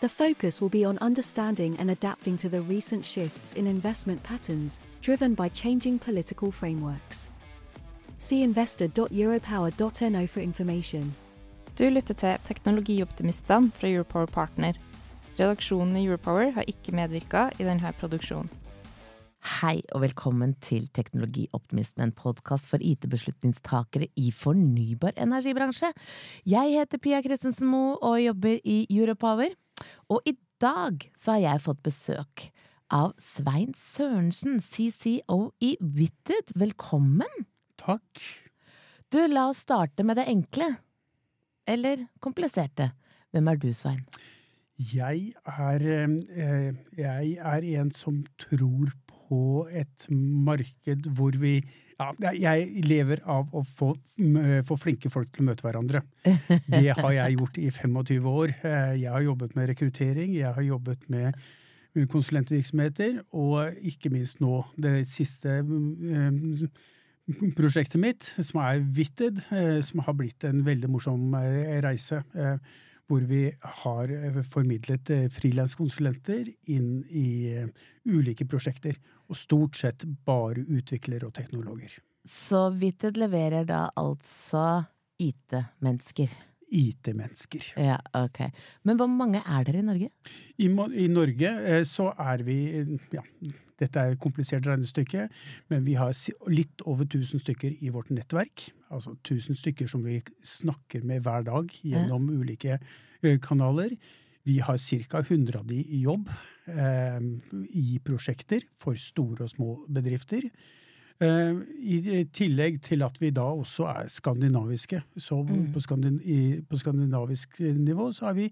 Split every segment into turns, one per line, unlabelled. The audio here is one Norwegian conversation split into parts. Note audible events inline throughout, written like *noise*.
The focus will be on understanding and adapting to the recent shifts in investment patterns driven by changing political frameworks. See investor.europower.no for information.
Du lytter til Teknologioptimistene fra Europower Partner. Redaksjonen i Europower har ikke medvirka i denne produksjonen.
Hei og velkommen til Teknologioptimisten, en podkast for IT-beslutningstakere i fornybar energibransje. Jeg heter Pia Christensen Moe og jobber i Europower. Og i dag så har jeg fått besøk av Svein Sørensen, CCO i Witted. Velkommen!
Takk.
Du, la oss starte med det enkle. Eller kompliserte. Hvem er du, Svein?
Jeg er, eh, jeg er en som tror på et marked hvor vi ja, Jeg lever av å få, få, flinke folk til å møte hverandre. *laughs* Det har jeg gjort i 25 år. Eh, jeg har jobbet med rekruttering, jeg har jobbet med konsulentvirksomheter, og ikke minst nå det siste eh, prosjektet mitt, som er Witted, eh, som har blitt en veldig morsom reise hvor vi har formidlet frilanskonsulenter inn i ulike prosjekter og stort sett bare utviklere og teknologer.
Så Vitted leverer da altså IT-mennesker?
IT-mennesker.
Ja, ok. Men hvor mange er dere i Norge?
I, I, Norge eh, så er vi ja, dette er et komplisert regnestykke, men vi har litt over 1000 stykker i vårt nettverk. Altså 1000 stykker som vi snakker med hver dag gjennom ja. ulike eh, kanaler. Vi har ca. 100 av de i jobb eh, i prosjekter for store og små bedrifter. Eh, I tillegg til at vi da også er skandinaviske. Så mm. på, skandin i, på, skandinavisk nivå så er vi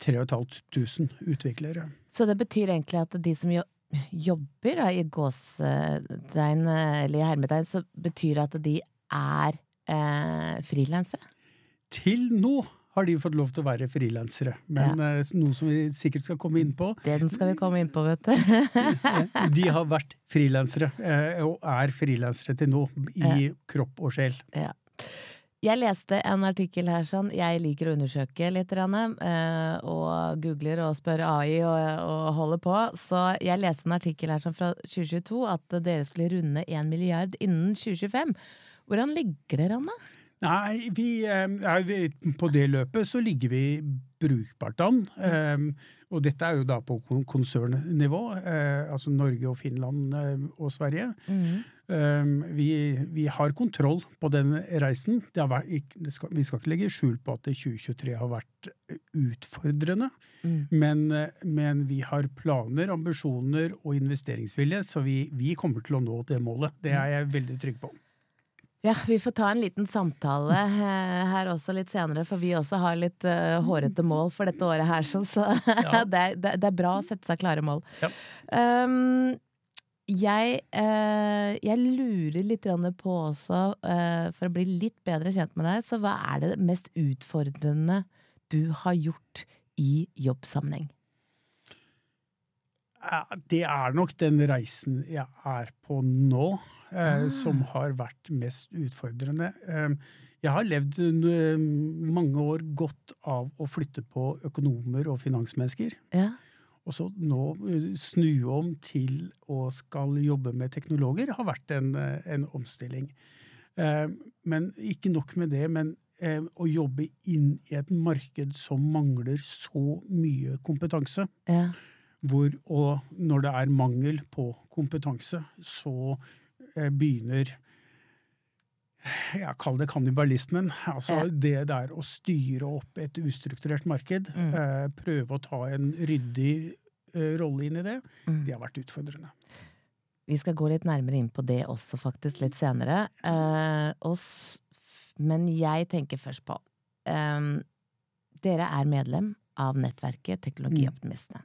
3500 utviklere.
Så det betyr egentlig at de som jobber da, i gåstegn eller i hermetegn, så betyr det at de er eh, frilansere?
Til nå har de fått lov til å være frilansere. Men ja. uh, noe som vi sikkert skal komme inn på
Den skal vi komme inn på, vet du. *laughs*
de har vært frilansere, uh, og er frilansere til nå, i ja. kropp og sjel.
Ja. Jeg leste en artikkel her sånn, jeg liker å undersøke litt, uh, og googler og spør AI og, og, holder på, så jeg leste en artikkel her sånn fra 2022 at dere skulle runde 1 milliard innen 2025. Hvordan ligger dere an, da?
Nei, vi, eh, på det løpet så ligger vi brukbart an. Mm. Og dette er jo da på konsernnivå, eh, altså Norge og Finland og Sverige. Mm. Vi, vi, har kontroll på den reisen. Vært, vi skal ikke legge skjul på at 2023 har vært utfordrende. Mm. Men, men, vi har planer, ambisjoner og investeringsvilje, så vi, vi kommer til å nå det målet. Det er jeg veldig trygg på.
Ja, vi får ta en liten samtale eh, her også litt senere, for vi også har litt uh, hårete mål for dette året her, så, så ja. *laughs* det, er, det, er, bra å sette seg klare mål. Ja. Um, jeg, uh, jeg, lurer litt på også, uh, for å bli litt bedre kjent med deg, så hva er det mest utfordrende du har gjort i jobbsammenheng?
Det er nok den reisen jeg er på nå eh, som har vært mest utfordrende. Eh, jeg har levd eh, mange år godt av å flytte på økonomer og finansmennesker. Ja. Og så nå eh, snu om til å skal jobbe med teknologer har vært en, en omstilling. Eh, men ikke nok med det. men å jobbe inn i et marked som mangler så mye kompetanse. Ja. Hvor, og når det er mangel på kompetanse, så begynner jeg kaller det kannibalismen. Altså ja. det der å styre opp et ustrukturert marked, mm. eh, prøve å ta en ryddig eh, rolle inn i det, mm. det har vært utfordrende.
Vi skal gå litt nærmere inn på det også, faktisk, litt senere. Eh, oss, men jeg tenker først på eh, Dere er medlem av nettverket Teknologioptimistene.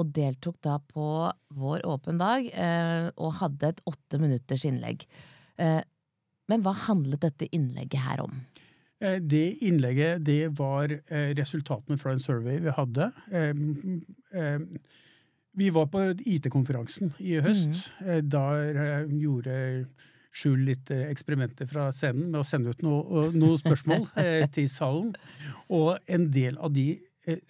Og deltok da på vår åpen dag eh, og hadde et åtte minutters innlegg. Eh, men hva handlet dette innlegget her om?
Eh, det innlegget det var eh, resultatene fra en survey vi hadde. Vi var på IT-konferansen i høst. Mm. Der gjorde Skjul litt eksperimenter fra scenen med å sende ut noen noe spørsmål *laughs* til salen. Og en del av de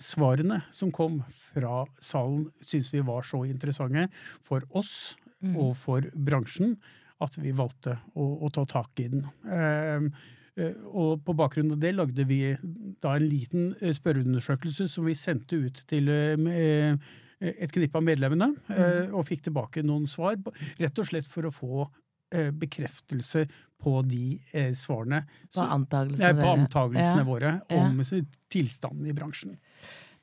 svarene som kom fra salen, syns vi var så interessante for oss mm. og for bransjen at vi valgte å, å ta tak i den. Eh, og på bakgrunn av det lagde vi da en liten eh, spørreundersøkelse som vi sendte ut til eh, et knippe av medlemmene, mm. og fikk tilbake noen svar. Rett og slett for å få bekreftelse på de svarene.
På antagelsene,
på antagelsene ja. våre om ja. tilstanden i bransjen.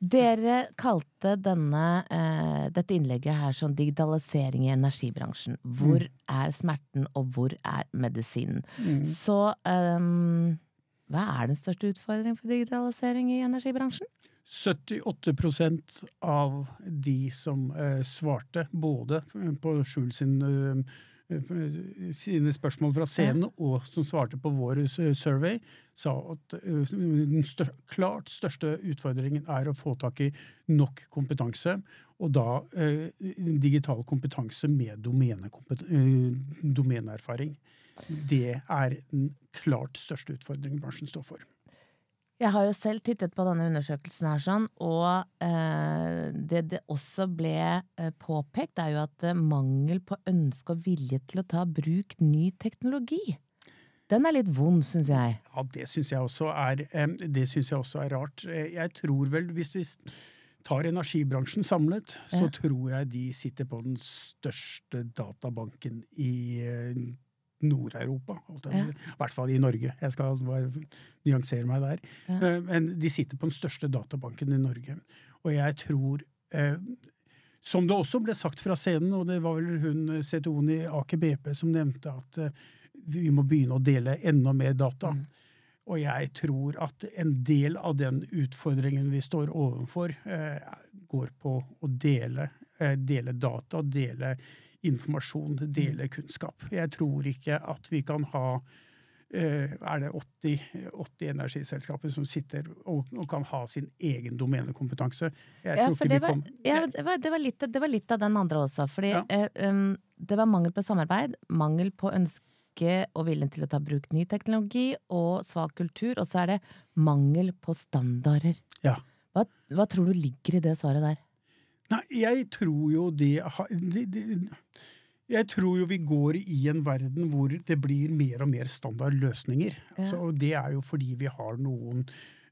Dere kalte denne, eh, dette innlegget her som digitalisering i energibransjen. Hvor mm. er smerten, og hvor er medisinen? Mm. Så um, hva er den største utfordringen for digitalisering i energibransjen?
78% av de som svarte, både på Skjul sin sine spørsmål fra scenen, og som svarte på vår survey, sa at eh, den stør klart største utfordringen er å få tak i nok kompetanse, og da eh, digital kompetanse med eh, domeneerfaring. Det er den klart største utfordringen bransjen står for.
Jeg har jo selv tittet på denne undersøkelsen her, sånn, og eh, det det også ble eh, påpekt, er jo at eh, mangel på ønske og vilje til å ta bruk ny teknologi. Den er litt vond, syns jeg.
Ja, det syns jeg, også er, det synes jeg også er rart. Jeg tror vel, hvis vi tar energibransjen samlet, så ja. tror jeg de sitter på den største databanken i eh, Nord-Europa. Ja. I hvert fall i Norge. Jeg skal nyansere meg der. Ja. Eh, men de sitter på den største databanken i Norge. Og jeg tror eh, Som det også ble sagt fra scenen, og det var vel hun CTO-en i Aker BP som nevnte at eh, vi må begynne å dele enda mer data. Mm. Og jeg tror at en del av den utfordringen vi står overfor, eh, går på å dele, eh, dele data, dele informasjon, dele kunnskap. Jeg tror ikke at vi kan ha eh, er det 80, 80, energiselskaper som sitter og, og, kan ha sin egen domenekompetanse?
Ja, det var, ja, det, var, det, var litt, det, var, litt, av den andre også. Fordi ja. um, det var mangel på samarbeid, mangel på ønske og viljen til å ta bruk ny teknologi, og svak kultur. Og så er det mangel på standarder.
Ja.
Hva, hva tror du ligger i det svaret der?
Nei, jeg tror jo det, det, det jeg tror jo vi går i en verden hvor det blir mer og mer standard løsninger. Ja. Altså, det er jo fordi vi har noen,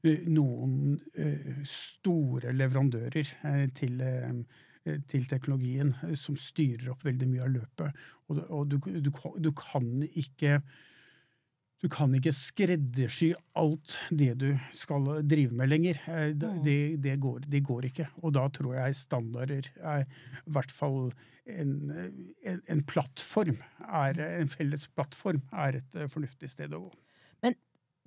eh, noen uh, store leverandører uh, til, til, teknologien som styrer opp veldig mye av løpet. Og, og du, du, du, kan ikke du kan ikke skreddersy alt det du skal drive med lenger. Eh, det, det, går, det går, ikke. Og da tror jeg standarder er i hvert fall en, en, en, plattform, er, en felles plattform, er et eh, fornuftig sted å gå.
Men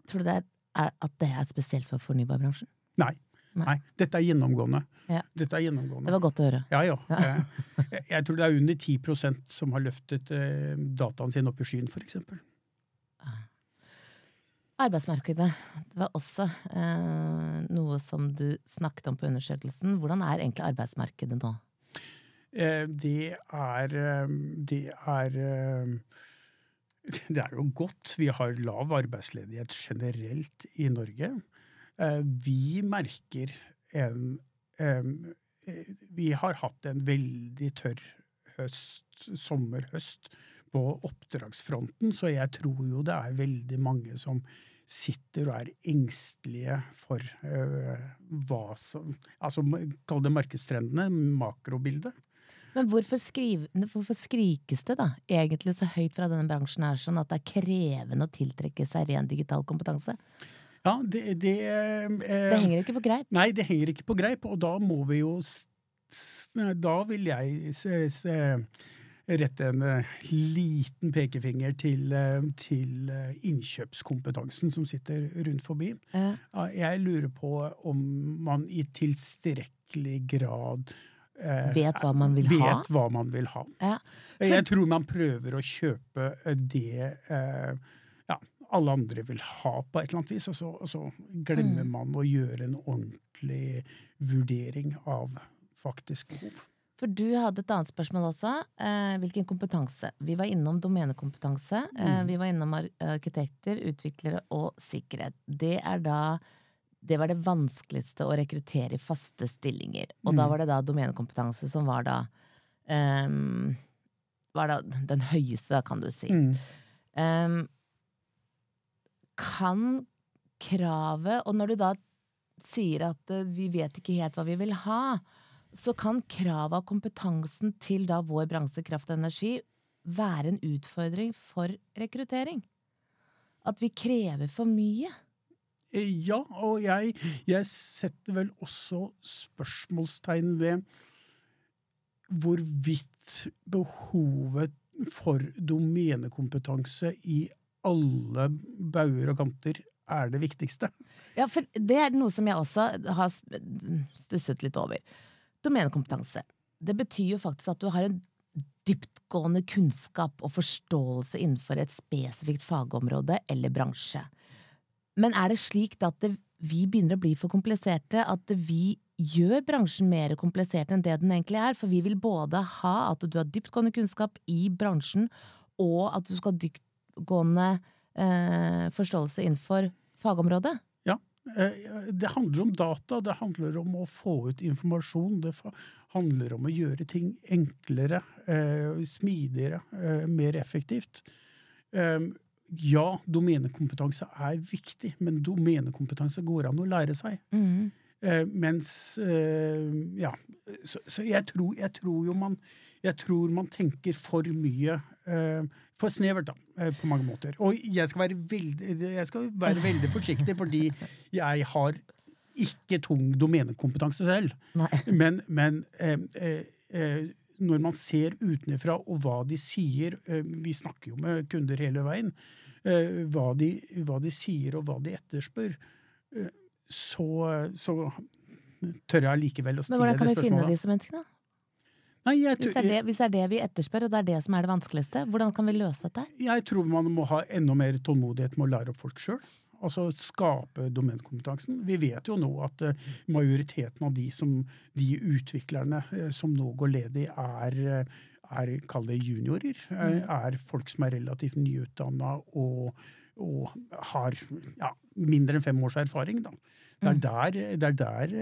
tror du det er, at det er spesielt for fornybarbransjen?
Nei. Nei. Nei. Dette er gjennomgående.
Ja.
Dette er gjennomgående.
Det var godt å høre.
Ja, ja. Jeg, jeg, tror det er under 10% som har løftet eh, dataen sin opp i skyen, f.eks.
Arbeidsmarkedet. Det var også eh, noe som du snakket om på undersøkelsen. Hvordan er egentlig arbeidsmarkedet nå?
Eh, det er eh, Det er eh, *laughs* Det er jo godt. Vi har lav arbeidsledighet generelt i Norge. Eh, vi merker en Vi har hatt en veldig tørr høst, sommer-høst på oppdragsfronten, så jeg tror jo det er veldig mange som sitter og er engstelige for uh, hva som Altså, kall det markedstrendene, makrobildet.
Men hvorfor, skrive, hvorfor, skrikes det da egentlig så høyt fra denne bransjen her sånn at det er krevende å tiltrekke seg ren digital kompetanse?
Ja, det, det,
eh, det henger ikke på greip?
Nei, det henger ikke på greip, og da må vi jo Da vil jeg se, se rette en liten pekefinger til, til innkjøpskompetansen som sitter rundt forbi.
Ja.
Jeg lurer på om man i tilstrekkelig grad eh,
Vet hva man vil
vet
ha?
hva man vil ha.
Ja. For-
Jeg tror man prøver å kjøpe eh, det eh, ja, alle andre vil ha på et eller annet vis, og så, og så glemmer
Mm.
man å gjøre en ordentlig vurdering av faktisk behov.
For du hadde et annet spørsmål også. Eh, hvilken kompetanse? Vi var innom domenekompetanse. Eh,
Mm.
vi var innom ar- arkitekter, utviklere og sikkerhet. Det er da det var det vanskeligste å rekruttere i faste stillinger. Og da
Mm.
var det da domenekompetanse som var da um, Var da den høyeste, kan du si.
Mm.
Um, kan kravet Og når du da sier at eh, vi vet ikke helt hva vi vil ha, så kan kravet av kompetansen til da vår bransje, kraft og energi, være en utfordring for rekruttering. At vi krever for mye.
Eh, Ja, og jeg, jeg setter vel også spørsmålstegn ved hvorvidt behovet for domenekompetanse i alle bauger og kanter er det viktigste.
Ja, for det er noe som jeg også har stusset litt over. Domenekompetanse. Det betyr jo faktisk at du har en dyptgående kunnskap og forståelse innenfor et spesifikt fagområde eller bransje. Men er det slik at det, vi begynner å bli for kompliserte, at vi gjør bransjen mer komplisert enn det den egentlig er? For vi vil både ha at du har dyptgående kunnskap i bransjen, og at du skal ha dyptgående eh, forståelse innenfor fagområdet.
Eh, Det handler om data, det handler om å få ut informasjon. Det handler om å gjøre ting enklere, eh, smidigere, eh, mer effektivt. Eh, Ja, domenekompetanse er viktig, men domenekompetanse går an å lære seg. Mm. mens Ja. Så, jeg, tror, jeg tror jo man Jeg tror man tenker for mye For snevert, da, eh, på mange måter. Og jeg skal være veldig, jeg skal være veldig forsiktig, fordi jeg har ikke tung domenekompetanse selv.
Nei.
Men, men eh, eh, eh, når man ser utenfra og hva de sier eh, Vi snakker jo med kunder hele veien. eh, hva, de, hva de sier og hva de etterspør. eh, så, så tør jeg likevel å stille det spørsmålet.
Men hvordan kan vi finne disse menneskene?
Nei, jeg,
Hvis det, er det, hvis det er det vi etterspør, og det er det som er det vanskeligste, hvordan kan vi løse dette?
jeg tror man må ha enda mer tålmodighet med å lære opp folk sjøl. Altså skape domenkompetansen. Vi vet jo nå at eh, majoriteten av de, som, de utviklerne eh, som nå går ledig, er, er kall det juniorer. eh, Er folk som er relativt nyutdanna og, og har ja, mindre enn fem års erfaring. Da. Det er der, det er der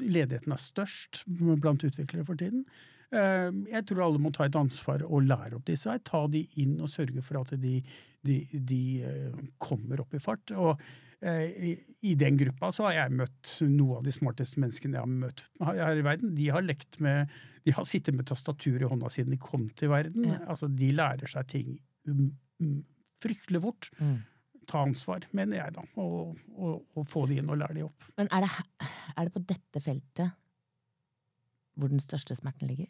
ledigheten er størst blant utviklere for tiden. Eh, Jeg tror alle må ta et ansvar og lære opp disse her. Ta de inn og sørge for at de, de, de eh, kommer opp i fart. Og eh, i, den gruppa så har jeg møtt noen av de smarteste menneskene jeg har møtt her i verden. De har lekt med De har sittet med tastatur i hånda siden de kom til verden.
Ja.
Altså, de lærer seg ting um, um, fryktelig fort.
Mm.
Ta ansvar, mener jeg, da. Og, og, og få de inn og lære de opp.
Men er det, er det på dette feltet hvor den største smerten ligger?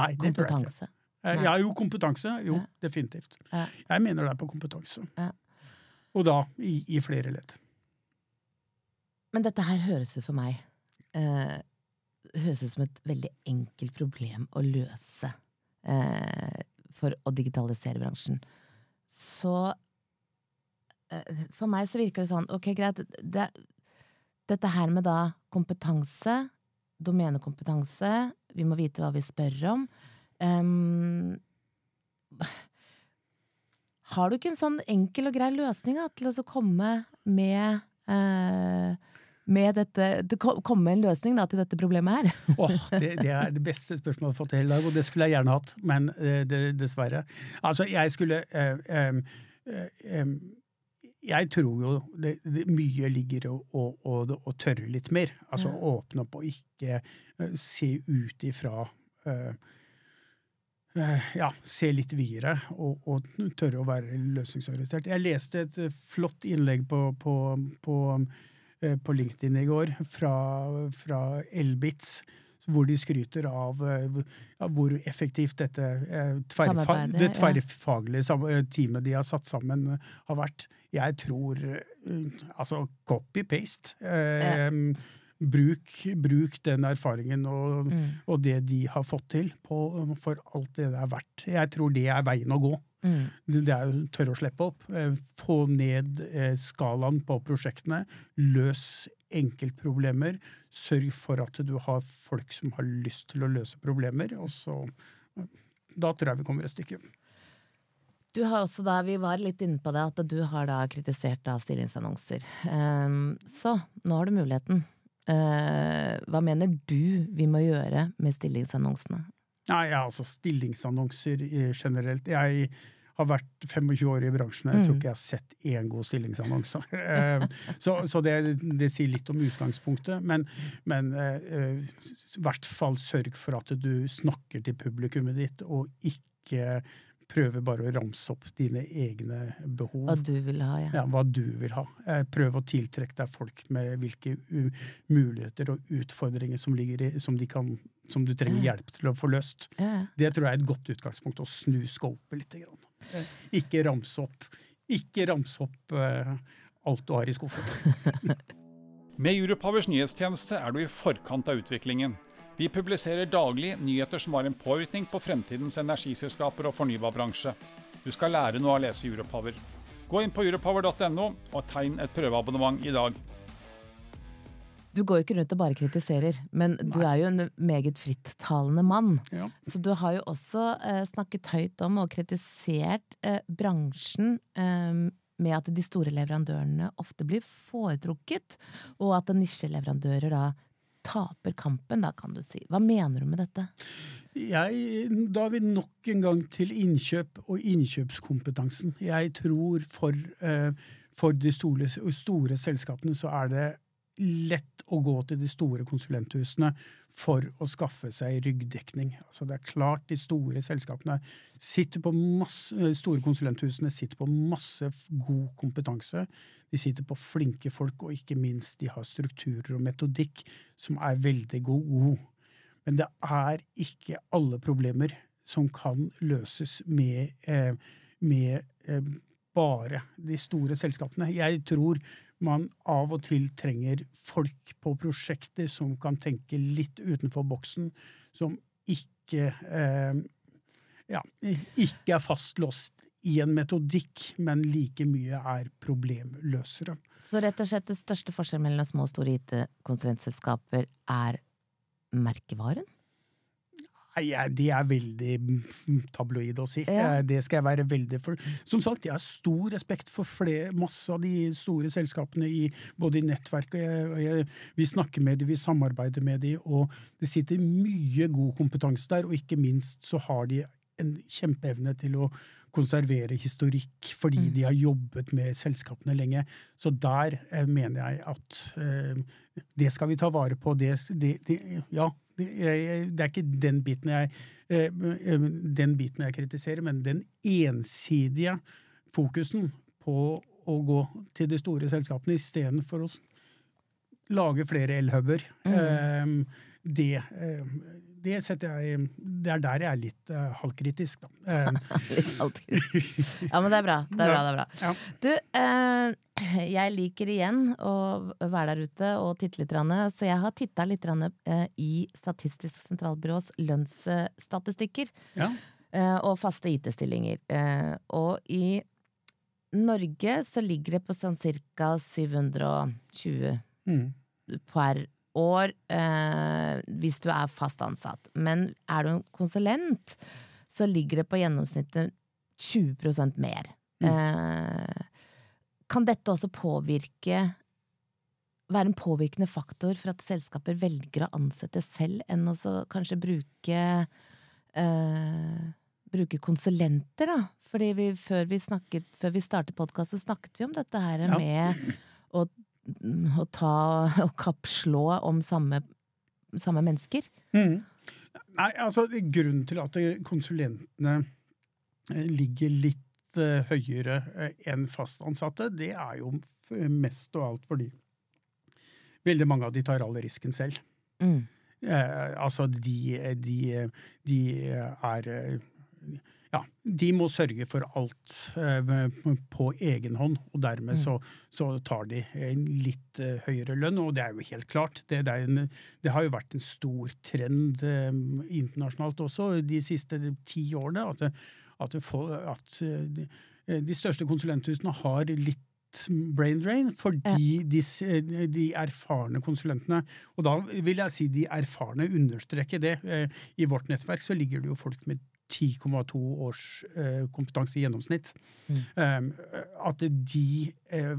Nei, det tror jeg ikke.
Kompetanse.
Eh, Ja, jo, kompetanse. Jo,
Ja.
definitivt.
Ja.
Jeg mener det er på kompetanse.
Ja.
Og da i, i flere ledd.
Men dette her høres ut for meg eh, Høres ut som et veldig enkelt problem å løse eh, for å digitalisere bransjen. Så eh, for meg så virker det sånn, ok, greit, det, dette her med da kompetanse, domenekompetanse, vi må vite hva vi spør om. Um, har du ikke en sånn enkel og grei løsning da, til å komme med uh, med dette, det komme med en løsning da, til dette problemet her? *laughs*
Åh, det, det er det beste spørsmålet jeg har fått i hele dag, og det skulle jeg gjerne hatt, men eh, det, dessverre. Altså, jeg skulle eh, eh, em, Jeg tror jo det, det, mye ligger i å, å, å, å tørre litt mer. Altså
Ja.
åpne opp og ikke uh, se ut ifra uh, uh, ja, se litt videre og, og tørre å være løsningsorientert. Jeg leste et flott innlegg på, på, på, på LinkedIn i går fra, fra Elbitz, hvor de skryter av ja, hvor effektivt dette tverrfa det tverrfaglige teamet de har satt sammen, har vært. Jeg tror Altså, copy-paste. Ja. Bruk, bruk, den erfaringen og, mm. og, det de har fått til, på, for alt det det er verdt. Jeg tror det er veien å gå. Mm. Det er jo tørre å slippe opp. Eh, få ned eh, skalaen på prosjektene. Løs enkeltproblemer. Sørg for at du har folk som har lyst til å løse problemer. Og så Da tror jeg vi kommer et stykke.
Du har også da, Vi var litt inne på det, at du har da kritisert da stillingsannonser. Um, så nå har du muligheten. Uh, hva mener du vi må gjøre med stillingsannonsene?
Nei, ja, altså stillingsannonser generelt. Jeg har vært 25 år i bransjen, og jeg tror mm. ikke jeg har sett én god stillingsannonse. *laughs* Eh, så, så det, det, sier litt om utgangspunktet, men, men uh, i hvert fall sørg for at du snakker til publikummet ditt, og ikke prøver bare å ramse opp dine egne behov.
Hva du vil ha, ja.
ja hva du vil ha. Eh, prøv å tiltrekke deg folk med hvilke muligheter og utfordringer som, ligger i, som, kan, som du trenger hjelp til å få løst. Det tror jeg er et godt utgangspunkt. Å snu scopet litt. Eh, ikke ramse opp, ikke ramse opp uh, alt du har i skuffen. *laughs*
med Europowers nyhetstjeneste er du i forkant av utviklingen. Vi publiserer daglig nyheter som har en påvirkning på fremtidens energiselskaper og fornybarbransje. Du skal lære noe av å lese Europower. Gå inn på europower.no og tegn et prøveabonnement i dag.
Du går jo ikke rundt og bare kritiserer, men Nei. du er jo en meget frittalende mann. Ja. Så du har jo også eh, snakket høyt om og kritisert eh, bransjen eh, med at de store leverandørene ofte blir foretrukket, og at nisjeleverandører da taper kampen, da, kan du si. Hva mener du med dette?
Jeg, da er vi nok en gang til innkjøp og innkjøpskompetansen. Jeg tror for, eh, for de store, store selskapene så er det lett å gå til de store konsulenthusene for å skaffe seg ryggdekning. Altså det er klart De store selskapene sitter på masse, store konsulenthusene sitter på masse god kompetanse. De sitter på flinke folk, og ikke minst de har strukturer og metodikk som er veldig god. Men det er ikke alle problemer som kan løses med, eh, med eh, bare de store selskapene. Jeg tror man av og til trenger folk på prosjekter som kan tenke litt utenfor boksen, som ikke eh, ja, ikke er fastlåst i en metodikk, men like mye er problemløsere.
Så rett og slett det største forskjellen mellom små og store IT-konsulentselskaper er merkevaren?
Nei, Det er veldig tabloid å si. Ja. Det skal jeg være veldig for. Som sagt, jeg har stor respekt for flere, masse av de store selskapene i både i nettverk og jeg, jeg, Vi snakker med dem, vi samarbeider med dem, og det sitter mye god kompetanse der. Og ikke minst så har de en kjempeevne til å konservere historikk fordi mm. de har jobbet med selskapene lenge. Så der eh, mener jeg at eh, det skal vi ta vare på. Det, det, det, ja, det er ikke den biten jeg, eh, eh, den biten jeg kritiserer, men den ensidige fokusen på å gå til de store selskapene istedenfor å lage flere elhuber. Mm. Eh, det, det, jeg, det er der jeg er litt uh, halvkritisk, da. *laughs*
litt halvkritisk. Ja, men det er bra. Det er bra, det er bra. Ja. Du, uh, jeg liker igjen å være der ute og titte litt, så jeg har titta litt i Statistisk sentralbyrås lønnsstatistikker. Ja. Og faste IT-stillinger. Og i Norge så ligger det på sånn ca. 720 mm. per år hvis du er fast ansatt. Men er du en konsulent, så ligger det på gjennomsnittet 20 mer. Mm. Kan dette også påvirke være en påvirkende faktor for at selskaper velger å ansette selv, enn å kanskje bruke øh, bruke konsulenter, da? Fordi vi, før, vi snakket, før vi startet podkasten, snakket vi om dette her ja. med å, å, ta og kappslå om samme, samme mennesker. Mm.
Nei, altså grunnen til at konsulentene eh, ligger litt uh, høyere uh, enn fastansatte, det er jo mest og alt fordi veldig mange av de tar all risken selv. Mm. altså, de, de, de er ja, de må sørge for alt eh, på egen hånd, og dermed så, så, tar de en litt eh, høyere lønn. Og det er jo helt klart. Det, det, en, det har jo vært en stor trend eh, internasjonalt også de siste ti årene at, at, at de, de, største konsulenthusene har litt brain drain fordi de, de, erfarne konsulentene Og da vil jeg si de erfarne understreker det. I vårt nettverk så ligger det jo folk med 10,2 års eh, kompetanse i gjennomsnitt. Mm. Um, at de eh,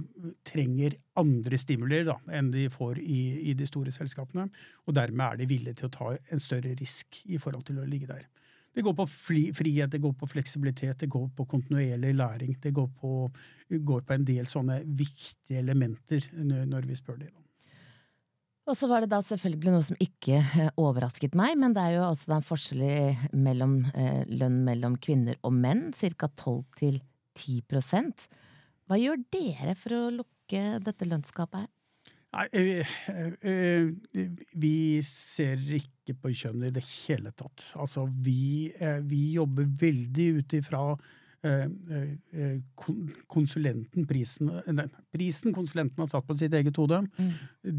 trenger andre stimulier da, enn de får i, i, de store selskapene. Og dermed er de villige til å ta en større risk i forhold til å ligge der. Det går på fri, frihet, det går på fleksibilitet, det går på kontinuerlig læring. Det går på, går på en del sånne viktige elementer når vi spør dem.
Og så var det da selvfølgelig noe som ikke eh, overrasket meg, men det er jo også en forskjell mellom eh, lønn mellom kvinner og menn, ca. 12 til 10 Hva gjør dere for å lukke dette lønnsgapet her?
Nei, eh, vi ser ikke på kjønn i det hele tatt. Altså, vi, vi jobber veldig ut ifra Eh, eh, konsulenten, prisen, nei, prisen konsulenten har satt på sitt eget hode, mm.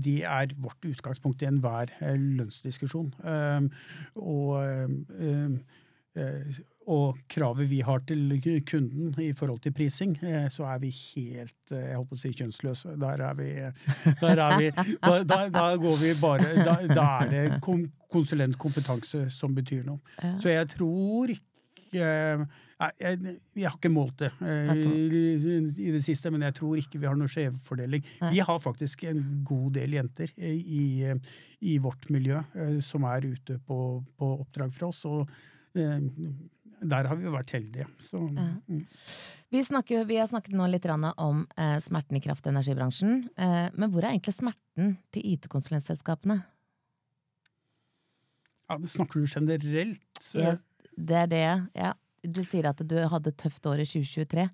det er vårt utgangspunkt i enhver eh, lønnsdiskusjon. Og, og kravet vi har til kunden i forhold til prising, så er vi helt jeg holdt på å si kjønnsløse. Der er vi, der er vi da, da, da, går vi bare Da, da er det konsulentkompetanse som betyr noe. Så jeg tror ikke jeg, jeg, har ikke målt det eh, i, det siste, men jeg tror ikke vi har noe skjevfordeling. Vi har faktisk en god del jenter i, i vårt miljø eh, som er ute på, på oppdrag fra oss, og eh, der har vi vært heldige. Så, mm.
vi, snakker, vi, har snakket nå litt om eh, smerten i kraft- og energibransjen, eh, men hvor er egentlig smerten til IT-konsulentselskapene?
Ja, det snakker du generelt?
Yes, det er det, ja. Du sier at du hadde et tøft år i 2023.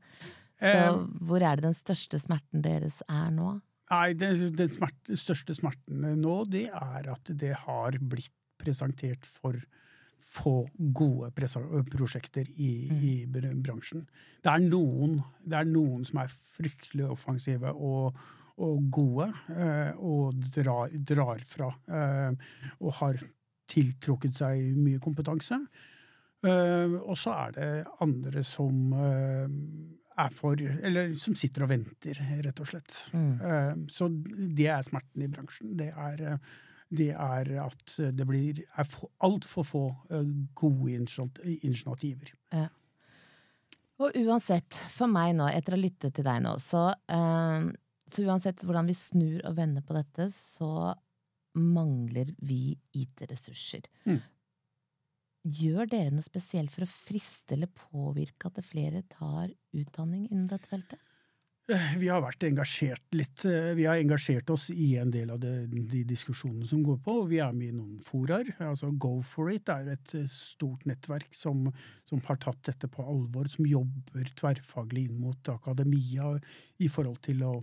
Så eh, hvor er det den største smerten deres er nå?
Nei, Den, den smerte, største smerten nå, det er at det har blitt presentert for få gode prosjekter i, mm. i, bransjen. Det er, noen, det er, noen, som er fryktelig offensive og, og gode, eh, og drar, drar fra. Eh, og har tiltrukket seg mye kompetanse. Uh, og så er det andre som uh, er for Eller som sitter og venter, rett og slett. Mm. Uh, så det er smerten i bransjen. Det er, det er at det blir altfor få gode initiativer. Ja.
Og uansett, for meg nå, etter å ha lyttet til deg nå, så, så uansett hvordan vi snur og vender på dette, så mangler vi IT-ressurser. Mm. Gjør dere noe spesielt for å friste eller påvirke at flere tar utdanning innen dette feltet?
Eh, vi har vært engasjert litt. Eh, vi har engasjert oss i en del av det, de diskusjonene som går på, og vi er med i noen foraer. Altså Go for it er et eh, stort nettverk som, som, har tatt dette på alvor, som jobber tverrfaglig inn mot akademia i forhold til å,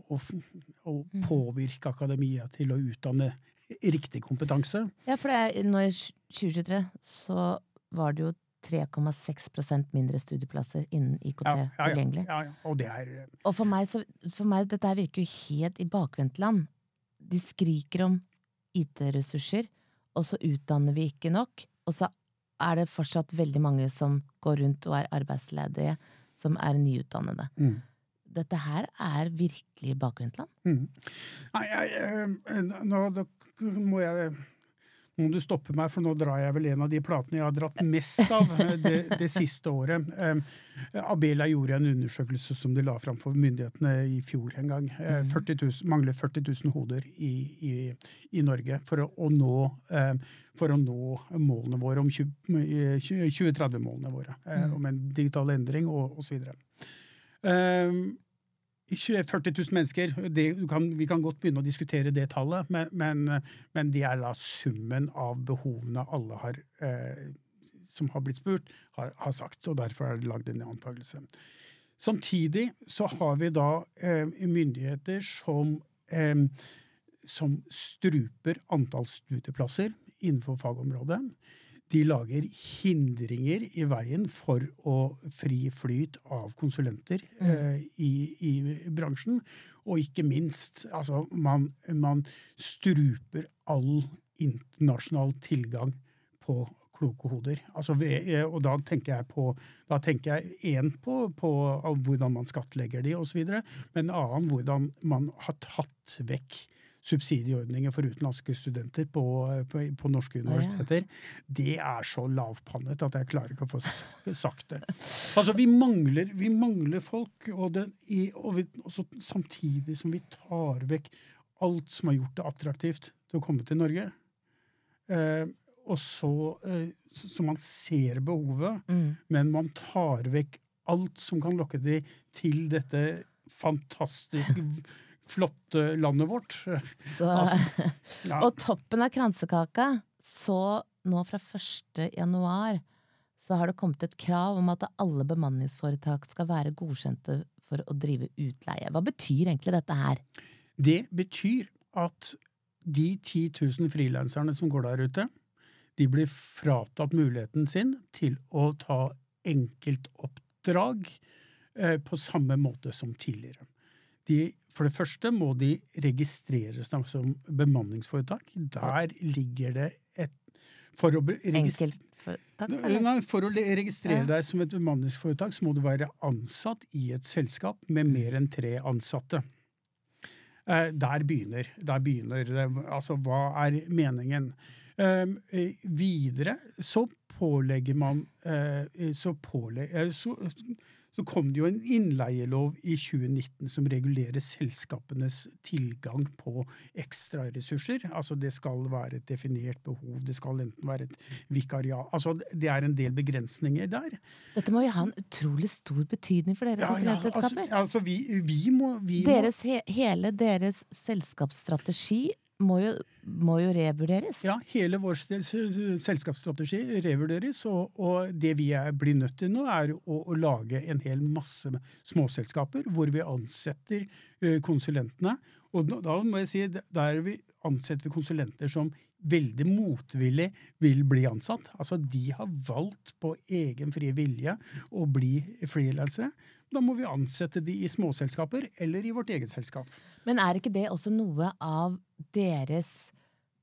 å, å mm. påvirke akademia til å utdanne riktig kompetanse.
Ja, for det er, nå i 2023 så var det jo 3,6% mindre studieplasser innen IKT ja, ja, tilgjengelig.
Ja, og det er eh,
Og for meg, så, for meg dette virker jo helt i bakvendtland. De skriker om IT-ressurser, og så utdanner vi ikke nok. Og så er det fortsatt veldig mange som går rundt og er arbeidsledige, som er nyutdannede. Mm dette her er virkelig bakvendtland? Mm.
Nei, jeg, jeg, nå må jeg må du stoppe meg, for nå drar jeg vel en av de platene jeg har dratt mest av det, det siste året. Abela gjorde en undersøkelse som de la fram for myndighetene i fjor en gang. 40 000, mangler 40 000 hoder i, i, i Norge for å, å nå, for å nå målene våre, om 2030-målene våre. Um, om en digital endring og osv. Um, 40 000 mennesker, det, kan, vi kan godt begynne å diskutere det tallet, men, men, men det er da summen av behovene alle har, eh, som har blitt spurt, har, har, sagt. Og derfor er det lagd en antakelse. Samtidig så har vi da eh, myndigheter som, eh, som struper antall studieplasser innenfor fagområdet. De lager hindringer i veien for å fri flyt av konsulenter mm. eh, i, i, bransjen. Og ikke minst, altså man, man struper all internasjonal tilgang på kloke hoder. Altså, eh, og da tenker jeg på da tenker jeg én på, på, hvordan man skattlegger de osv., men en annen hvordan man har tatt vekk subsidieordninger for utenlandske studenter på, på, på norske universiteter. Ja. Det er så lavpannet at jeg klarer ikke å få sagt det. *laughs* Altså, vi mangler, vi mangler folk, og, det, i, og vi, samtidig som vi tar vekk alt som har gjort det attraktivt til å komme til Norge. Eh, og så, eh, så man ser behovet, mm. men man tar vekk alt som kan lokke de til dette fantastiske, *laughs* flotte landet vårt.
Så, altså, *laughs* ja. Og toppen av kransekaka, så nå fra 1. januar så har det kommet et krav om at alle bemanningsforetak skal være godkjente for å drive utleie. Hva betyr egentlig dette her?
Det betyr at de 10 000 frilanserne som går der ute, de blir fratatt muligheten sin til å ta enkeltoppdrag eh, på samme måte som tidligere. De, for det første må de registreres som bemanningsforetak. Der ligger det et For å, Nei, for å registrere deg som et bemanningsforetak, så må du være ansatt i et selskap med mer enn tre ansatte. Eh, der begynner, der begynner det. Altså, hva er meningen? Ehm, eh, videre så pålegger man eh, så, pålegger, så, så, kom det jo en innleielov i 2019 som regulerer selskapenes tilgang på ekstraressurser. Altså det skal være et definert behov, det skal enten være et vikariat Altså det er en del begrensninger der.
Dette må jo ha en utrolig stor betydning for dere ja, konsulentselskaper?
Ja, altså, altså vi, vi, må, vi
deres, må Hele deres selskapsstrategi må jo, må jo, revurderes?
Ja, hele vår selskapsstrategi revurderes. Og, og det vi er, blir nødt til nå, er å, å, lage en hel masse småselskaper hvor vi ansetter konsulentene. Og da må jeg si, der vi ansetter vi konsulenter som veldig motvillig vil bli ansatt. Altså, de har valgt på egen frie vilje å bli frilansere. Da må vi ansette de i småselskaper eller i vårt eget selskap.
Men er ikke det også noe av deres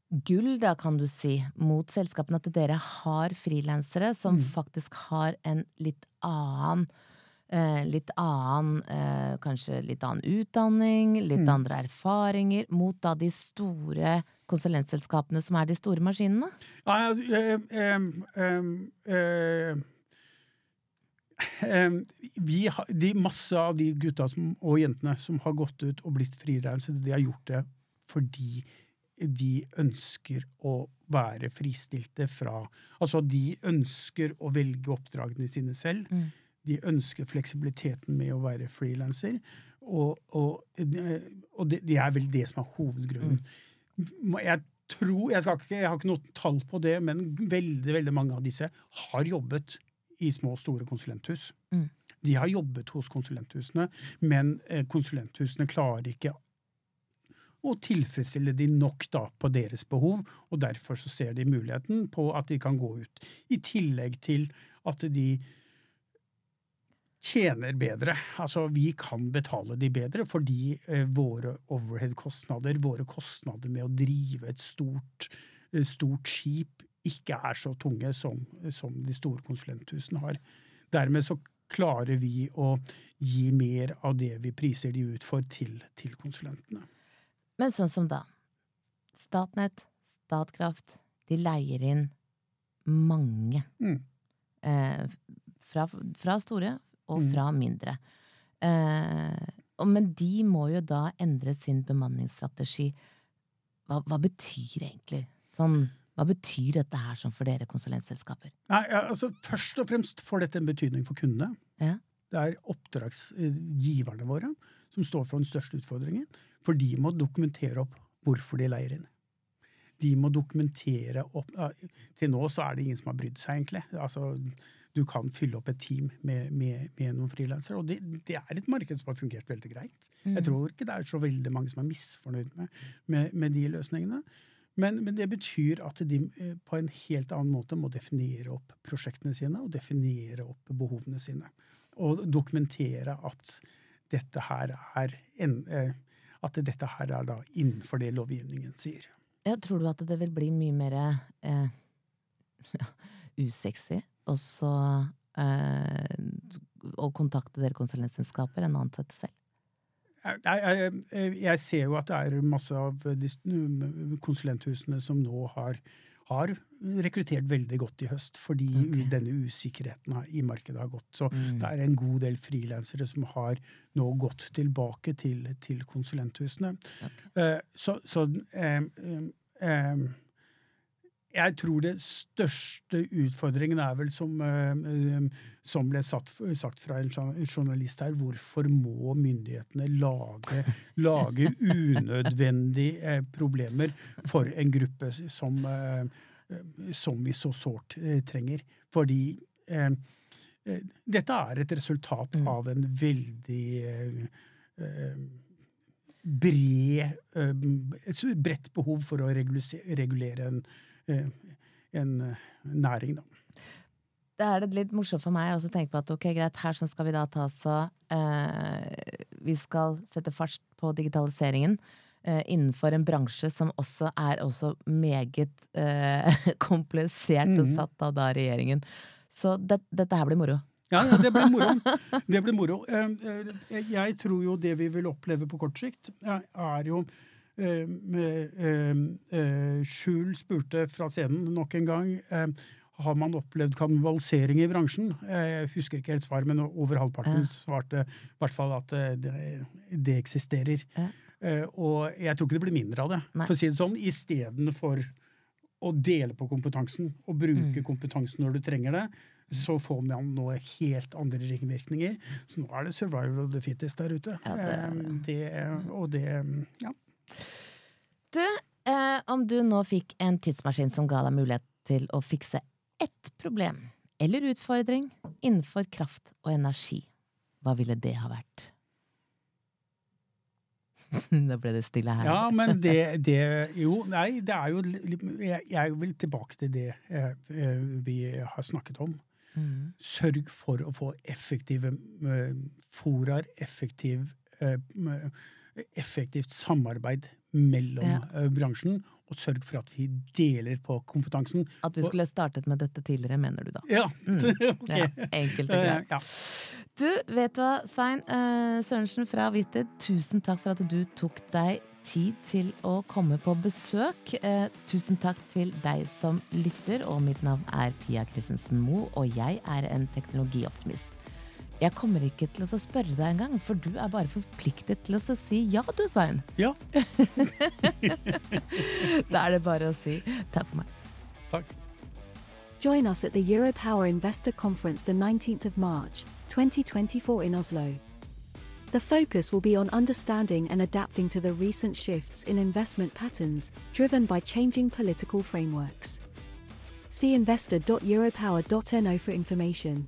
gull, da, kan du si, mot selskapene? At dere har frilansere som mm. faktisk har en litt annen eh, litt annen eh, Kanskje litt annen utdanning, litt mm. andre erfaringer, mot da de store konsulentselskapene som er de store maskinene?
Ja, eh, eh, vi de Masse av de gutta som, og jentene som har gått ut og blitt frilansere, de har gjort det fordi de ønsker å være fristilte fra Altså, de ønsker å velge oppdragene sine selv. Mm. De ønsker fleksibiliteten med å være frilanser. Og, og, og det, det, er vel det som er hovedgrunnen. Mm. Jeg tror, jeg, ikke, jeg, har ikke noe tall på det, men veldig veldig mange av disse har jobbet i små og store konsulenthus. Mm. De har jobbet hos konsulenthusene, men eh, konsulenthusene klarer ikke å tilfredsstille de nok da på deres behov, og derfor så ser de muligheten på at de kan gå ut. I tillegg til at de tjener bedre. Altså, vi kan betale de bedre fordi eh, våre overhead-kostnader, våre kostnader med å drive et stort, eh, stort skip, ikke er så tunge som, som de store konsulenthusene har. Dermed så klarer vi å gi mer av det vi priser de ut for, til, til konsulentene.
Men sånn som da. Statnett, Statkraft, de leier inn mange. Mm. Eh, fra, fra, store og mm. fra mindre. Eh, men de må jo da endre sin bemanningsstrategi. Hva, hva betyr egentlig sånn hva betyr dette her for dere konsulentselskaper?
Nei, altså Først og fremst får dette en betydning for kundene. Ja. Det er oppdragsgiverne våre som står for den største utfordringen. For de må dokumentere opp hvorfor de leier inn. De må dokumentere opp Til nå så er det ingen som har brydd seg, egentlig. Altså, du kan fylle opp et team med, med, med noen frilansere. Og det, det, er et marked som har fungert veldig greit. Mm. Jeg tror ikke det er så veldig mange som er misfornøyd med, med, med de løsningene. Men, men, det betyr at de eh, på en helt annen måte må definere opp prosjektene sine og definere opp behovene sine. Og dokumentere at dette her er, en, eh, dette her er innenfor det lovgivningen sier.
Ja, tror du at det vil bli mye mer eh, *laughs* usexy også eh, å kontakte dere konsulentselskaper enn å ansette selv?
Jeg, jeg, jeg, ser jo at det er masse av konsulenthusene som nå har, har rekruttert veldig godt i høst, fordi okay. denne usikkerheten i markedet har gått. Så mm. det er en god del frilansere som har nå gått tilbake til, til konsulenthusene. Okay. Uh, så, så um, um, jeg tror det største utfordringen er vel, som, eh, som ble satt, sagt fra en journalist her, hvorfor må myndighetene lage, lage unødvendige eh, problemer for en gruppe som, eh, som vi så sårt trenger? Fordi dette er et resultat mm. av en veldig eh, bred, et bredt behov for å regulere en en eh, næring, da.
Det er det litt morsomt for meg å tenke på at ok, greit, her skal vi da ta så eh, Vi skal sette fart på digitaliseringen eh, innenfor en bransje som også er også meget eh, *laughs* komplisert og mhm. satt av da regjeringen. Så det, dette her blir moro.
Ja, ja, det blir moro. *laughs* Det blir moro. Jeg tror jo det vi vil oppleve på kort sikt, er jo Eh, eh, Skjul spurte fra scenen nok en gang eh, har man opplevd kannibalisering i bransjen. Jeg husker ikke helt svar, men over halvparten ja. svarte i hvert fall at det, det eksisterer. Ja. Og jeg tror ikke det blir mindre av det, Nei. for å si det sånn, istedenfor å dele på kompetansen og bruke mm. kompetansen når du trenger det, så får man nå helt andre ringvirkninger. Så nå er det survival of the fittest der ute. Ja, det, det, og det Ja.
Du, eh, om du nå fikk en tidsmaskin som ga deg mulighet til å fikse ett problem eller utfordring innenfor kraft og energi, hva ville det ha vært? *laughs* da ble det stille her.
Ja, men det, det, Jo, nei, det er jo Jeg, jeg vil tilbake til det eh, eh vi har snakket om. Mm. Sørg for å få effektive eh, foraer, effektiv, uh, effektivt samarbeid mellom ja. Eh, bransjen, og sørg for at vi deler på kompetansen.
At vi skulle startet med dette tidligere, mener du da?
Ja. Mm. *laughs* okay.
ja enkelt og greit. Ja. Du, vet du hva, Svein uh, Sørensen fra Vitted, tusen takk for at du tok deg tid til å komme på besøk. Uh, tusen takk til deg som lytter, og mitt navn er Pia Christensen Moe, og jeg er en teknologioptimist. Jeg kommer ikke til å spørre deg engang, for du er bare forpliktet til å si ja, du, Svein.
Ja. *laughs*
da er det bare å si takk for meg.
Takk.
Join us at the Europower Investor Conference the 19th of March, 2024 in Oslo. The focus will be on understanding and adapting to the recent shifts in investment patterns driven by changing political frameworks. See investor.europower.no for information.